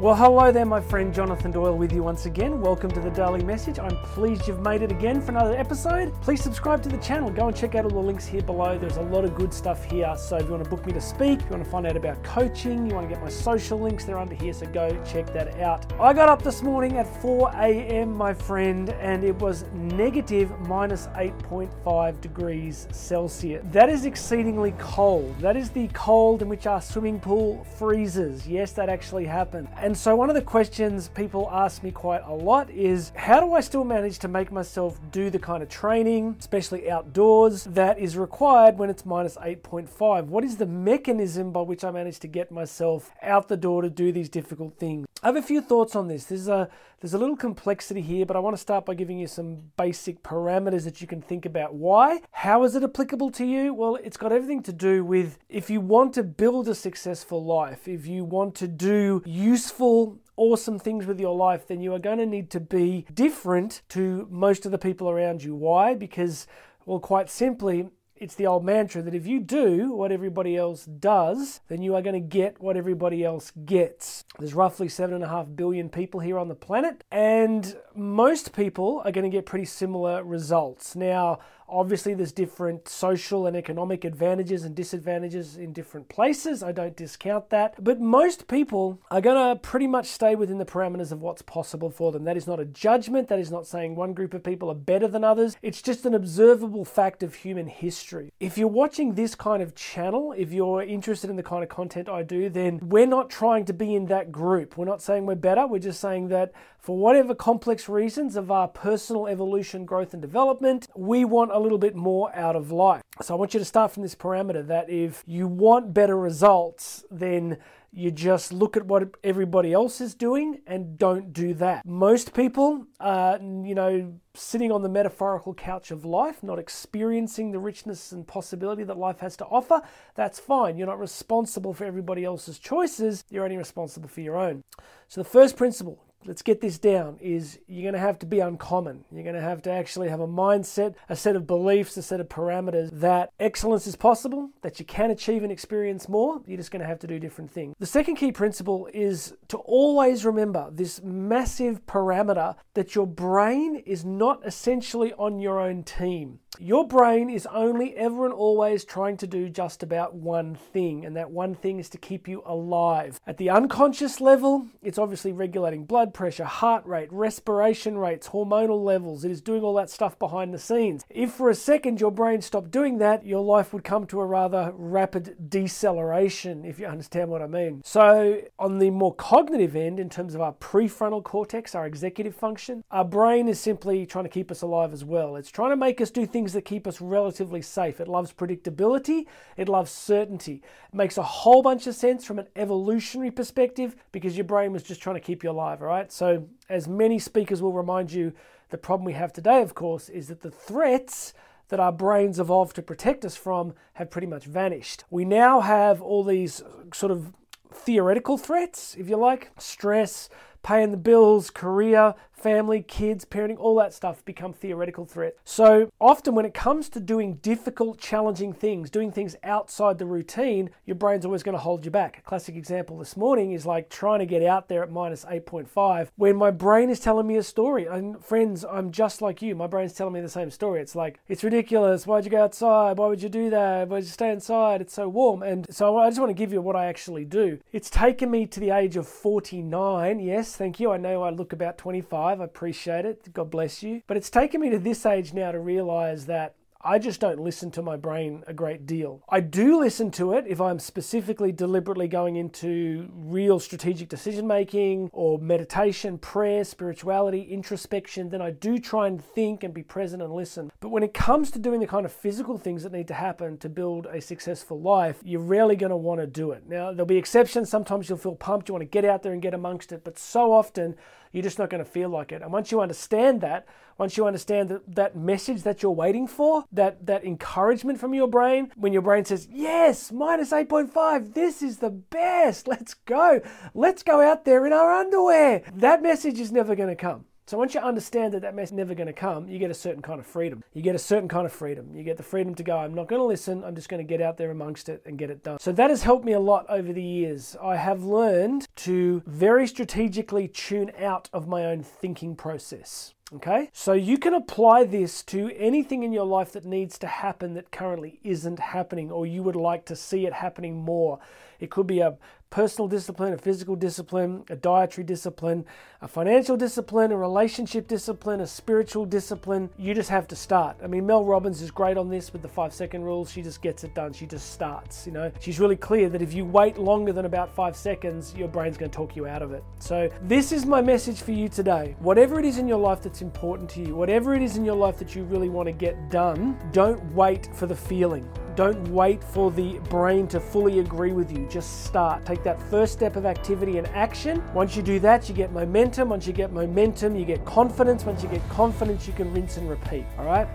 Well, hello there, my friend Jonathan Doyle with you once again. Welcome to the Daily Message. I'm pleased you've made it again for another episode. Please subscribe to the channel. Go and check out all the links here below. There's a lot of good stuff here. So if you want to book me to speak, you want to find out about coaching, you want to get my social links, they're under here. So go check that out. I got up this morning at 4 a.m., my friend, and it was negative minus 8.5 degrees Celsius. That is exceedingly cold. That is the cold in which our swimming pool freezes. Yes, that actually happened. And so, one of the questions people ask me quite a lot is how do I still manage to make myself do the kind of training, especially outdoors, that is required when it's minus 8.5? What is the mechanism by which I manage to get myself out the door to do these difficult things? I have a few thoughts on this. There's a there's a little complexity here, but I want to start by giving you some basic parameters that you can think about. Why? How is it applicable to you? Well, it's got everything to do with if you want to build a successful life, if you want to do useful awesome things with your life, then you are going to need to be different to most of the people around you. Why? Because, well, quite simply, it's the old mantra that if you do what everybody else does, then you are going to get what everybody else gets. There's roughly seven and a half billion people here on the planet, and most people are going to get pretty similar results. Now, Obviously, there's different social and economic advantages and disadvantages in different places. I don't discount that. But most people are going to pretty much stay within the parameters of what's possible for them. That is not a judgment. That is not saying one group of people are better than others. It's just an observable fact of human history. If you're watching this kind of channel, if you're interested in the kind of content I do, then we're not trying to be in that group. We're not saying we're better. We're just saying that for whatever complex reasons of our personal evolution, growth, and development, we want a little bit more out of life. So I want you to start from this parameter that if you want better results, then you just look at what everybody else is doing and don't do that. Most people are, you know, sitting on the metaphorical couch of life, not experiencing the richness and possibility that life has to offer. That's fine. You're not responsible for everybody else's choices, you're only responsible for your own. So the first principle let's get this down is you're going to have to be uncommon. You're going to have to actually have a mindset, a set of beliefs, a set of parameters that excellence is possible, that you can achieve and experience more. You're just going to have to do different things. The second key principle is to always remember this massive parameter that your brain is not essentially on your own team. Your brain is only ever and always trying to do just about one thing, and that one thing is to keep you alive. At the unconscious level, it's obviously regulating blood pressure, heart rate, respiration rates, hormonal levels. It is doing all that stuff behind the scenes. If for a second your brain stopped doing that, your life would come to a rather rapid deceleration, if you understand what I mean. So, on the more cognitive end, in terms of our prefrontal cortex, our executive function, our brain is simply trying to keep us alive as well. It's trying to make us do things things that keep us relatively safe. It loves predictability, it loves certainty. It makes a whole bunch of sense from an evolutionary perspective because your brain was just trying to keep you alive, all right? So, as many speakers will remind you, the problem we have today, of course, is that the threats that our brains evolved to protect us from have pretty much vanished. We now have all these sort of theoretical threats, if you like stress, paying the bills, career, family, kids, parenting, all that stuff become theoretical threats. So often when it comes to doing difficult, challenging things, doing things outside the routine, your brain's always going to hold you back. A classic example this morning is like trying to get out there at minus 8.5 when my brain is telling me a story. And friends, I'm just like you. My brain's telling me the same story. It's like, it's ridiculous. Why'd you go outside? Why would you do that? Why'd you stay inside? It's so warm. And so I just want to give you what I actually do. It's taken me to the age of 49. Yes, thank you. I know I look about 25. I appreciate it. God bless you. But it's taken me to this age now to realize that I just don't listen to my brain a great deal. I do listen to it if I'm specifically deliberately going into real strategic decision making or meditation, prayer, spirituality, introspection, then I do try and think and be present and listen. But when it comes to doing the kind of physical things that need to happen to build a successful life, you're rarely going to want to do it. Now, there'll be exceptions. Sometimes you'll feel pumped, you want to get out there and get amongst it, but so often you're just not going to feel like it. And once you understand that, once you understand that, that message that you're waiting for, that, that encouragement from your brain, when your brain says, Yes, minus 8.5, this is the best, let's go, let's go out there in our underwear, that message is never going to come. So once you understand that that mess is never going to come, you get a certain kind of freedom. You get a certain kind of freedom. You get the freedom to go, I'm not going to listen, I'm just going to get out there amongst it and get it done. So that has helped me a lot over the years. I have learned to very strategically tune out of my own thinking process. Okay, so you can apply this to anything in your life that needs to happen that currently isn't happening, or you would like to see it happening more. It could be a personal discipline, a physical discipline, a dietary discipline, a financial discipline, a relationship discipline, a spiritual discipline. You just have to start. I mean, Mel Robbins is great on this with the five second rule. She just gets it done. She just starts. You know, she's really clear that if you wait longer than about five seconds, your brain's going to talk you out of it. So, this is my message for you today. Whatever it is in your life that's important to you, whatever it is in your life that you really want to get done, don't wait for the feeling. Don't wait for the brain to fully agree with you. Just start. Take that first step of activity and action. Once you do that, you get momentum. Once you get momentum, you get confidence. Once you get confidence, you can rinse and repeat. All right?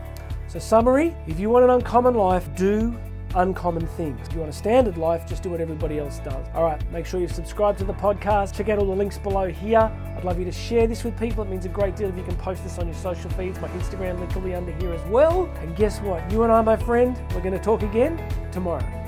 So, summary if you want an uncommon life, do uncommon things. If you want a standard life, just do what everybody else does. All right, make sure you subscribe to the podcast. Check out all the links below here. I'd love you to share this with people. It means a great deal if you can post this on your social feeds. My Instagram link will be under here as well. And guess what? You and I, my friend, we're going to talk again tomorrow.